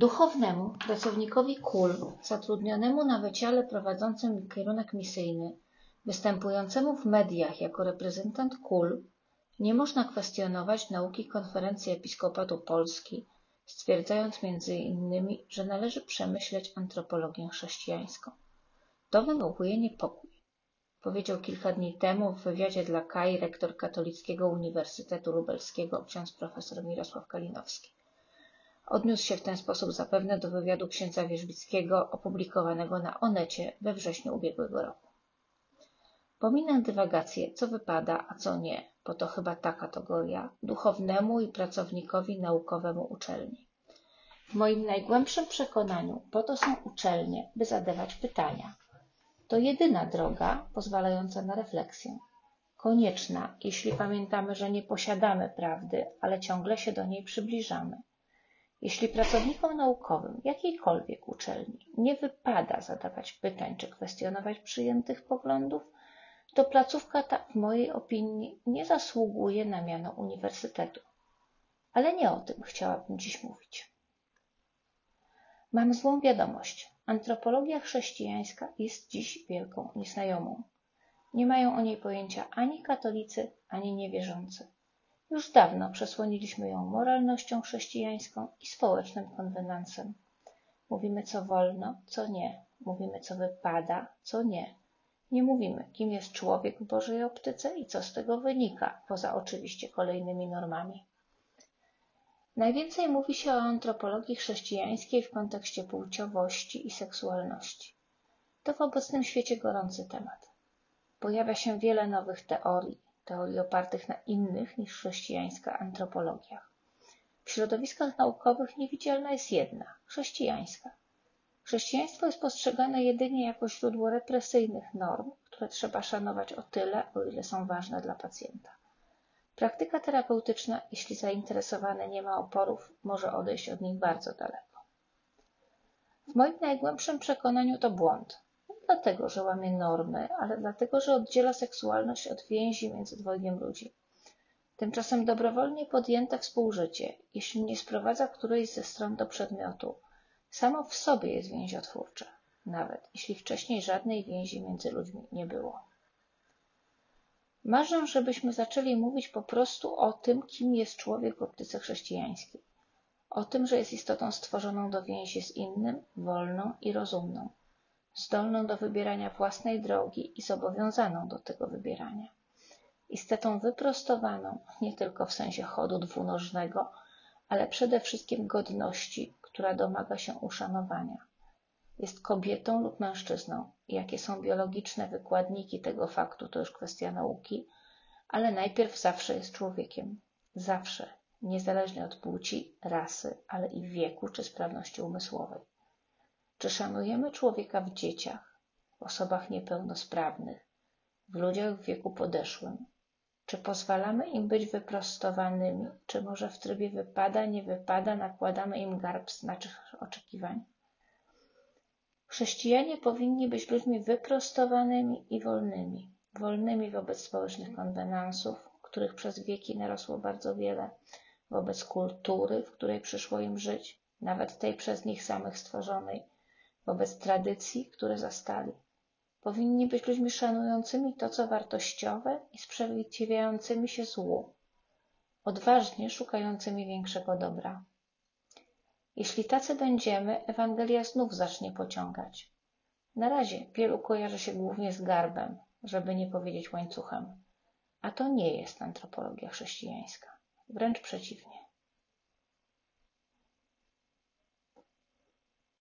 Duchownemu pracownikowi KUL, zatrudnionemu na wyciale prowadzącym kierunek misyjny, występującemu w mediach jako reprezentant KUL, nie można kwestionować nauki Konferencji Episkopatu Polski, stwierdzając między innymi, że należy przemyśleć antropologię chrześcijańską. To wywołuje niepokój. Powiedział kilka dni temu w wywiadzie dla KAI rektor Katolickiego Uniwersytetu Lubelskiego ksiądz profesor Mirosław Kalinowski. Odniósł się w ten sposób zapewne do wywiadu księdza Wierzbickiego opublikowanego na Onecie we wrześniu ubiegłego roku. Pominę dywagację, co wypada, a co nie, bo to chyba ta kategoria, duchownemu i pracownikowi naukowemu uczelni. W moim najgłębszym przekonaniu po to są uczelnie, by zadawać pytania. To jedyna droga pozwalająca na refleksję. Konieczna, jeśli pamiętamy, że nie posiadamy prawdy, ale ciągle się do niej przybliżamy. Jeśli pracownikom naukowym jakiejkolwiek uczelni nie wypada zadawać pytań czy kwestionować przyjętych poglądów, to placówka ta w mojej opinii nie zasługuje na miano uniwersytetu. Ale nie o tym chciałabym dziś mówić. Mam złą wiadomość. Antropologia chrześcijańska jest dziś wielką nieznajomą. Nie mają o niej pojęcia ani katolicy, ani niewierzący. Już dawno przesłoniliśmy ją moralnością chrześcijańską i społecznym konwenansem. Mówimy, co wolno, co nie. Mówimy, co wypada, co nie. Nie mówimy, kim jest człowiek w Bożej optyce i co z tego wynika, poza oczywiście kolejnymi normami. Najwięcej mówi się o antropologii chrześcijańskiej w kontekście płciowości i seksualności. To w obecnym świecie gorący temat. Pojawia się wiele nowych teorii, teorii opartych na innych niż chrześcijańska antropologiach. W środowiskach naukowych niewidzialna jest jedna chrześcijańska. Chrześcijaństwo jest postrzegane jedynie jako źródło represyjnych norm, które trzeba szanować o tyle, o ile są ważne dla pacjenta. Praktyka terapeutyczna, jeśli zainteresowany nie ma oporów, może odejść od nich bardzo daleko. W moim najgłębszym przekonaniu to błąd. Dlatego, że łamie normy, ale dlatego, że oddziela seksualność od więzi między dwojgiem ludzi. Tymczasem dobrowolnie podjęte współżycie, jeśli nie sprowadza którejś ze stron do przedmiotu, samo w sobie jest więziotwórcze, nawet jeśli wcześniej żadnej więzi między ludźmi nie było. Marzę, żebyśmy zaczęli mówić po prostu o tym, kim jest człowiek w optyce chrześcijańskiej. O tym, że jest istotą stworzoną do więzi z innym, wolną i rozumną, zdolną do wybierania własnej drogi i zobowiązaną do tego wybierania. Istotą wyprostowaną nie tylko w sensie chodu dwunożnego, ale przede wszystkim godności, która domaga się uszanowania. Jest kobietą lub mężczyzną. Jakie są biologiczne wykładniki tego faktu, to już kwestia nauki, ale najpierw zawsze jest człowiekiem. Zawsze, niezależnie od płci, rasy, ale i wieku czy sprawności umysłowej. Czy szanujemy człowieka w dzieciach, w osobach niepełnosprawnych, w ludziach w wieku podeszłym? Czy pozwalamy im być wyprostowanymi, czy może w trybie wypada, nie wypada nakładamy im garb z naszych oczekiwań? Chrześcijanie powinni być ludźmi wyprostowanymi i wolnymi. Wolnymi wobec społecznych konwenansów, których przez wieki narosło bardzo wiele, wobec kultury, w której przyszło im żyć, nawet tej przez nich samych stworzonej, wobec tradycji, które zastali. Powinni być ludźmi szanującymi to, co wartościowe i sprzeciwiającymi się złu, odważnie szukającymi większego dobra. Jeśli tacy będziemy, Ewangelia znów zacznie pociągać. Na razie wielu kojarzy się głównie z garbem, żeby nie powiedzieć łańcuchem. A to nie jest antropologia chrześcijańska. Wręcz przeciwnie.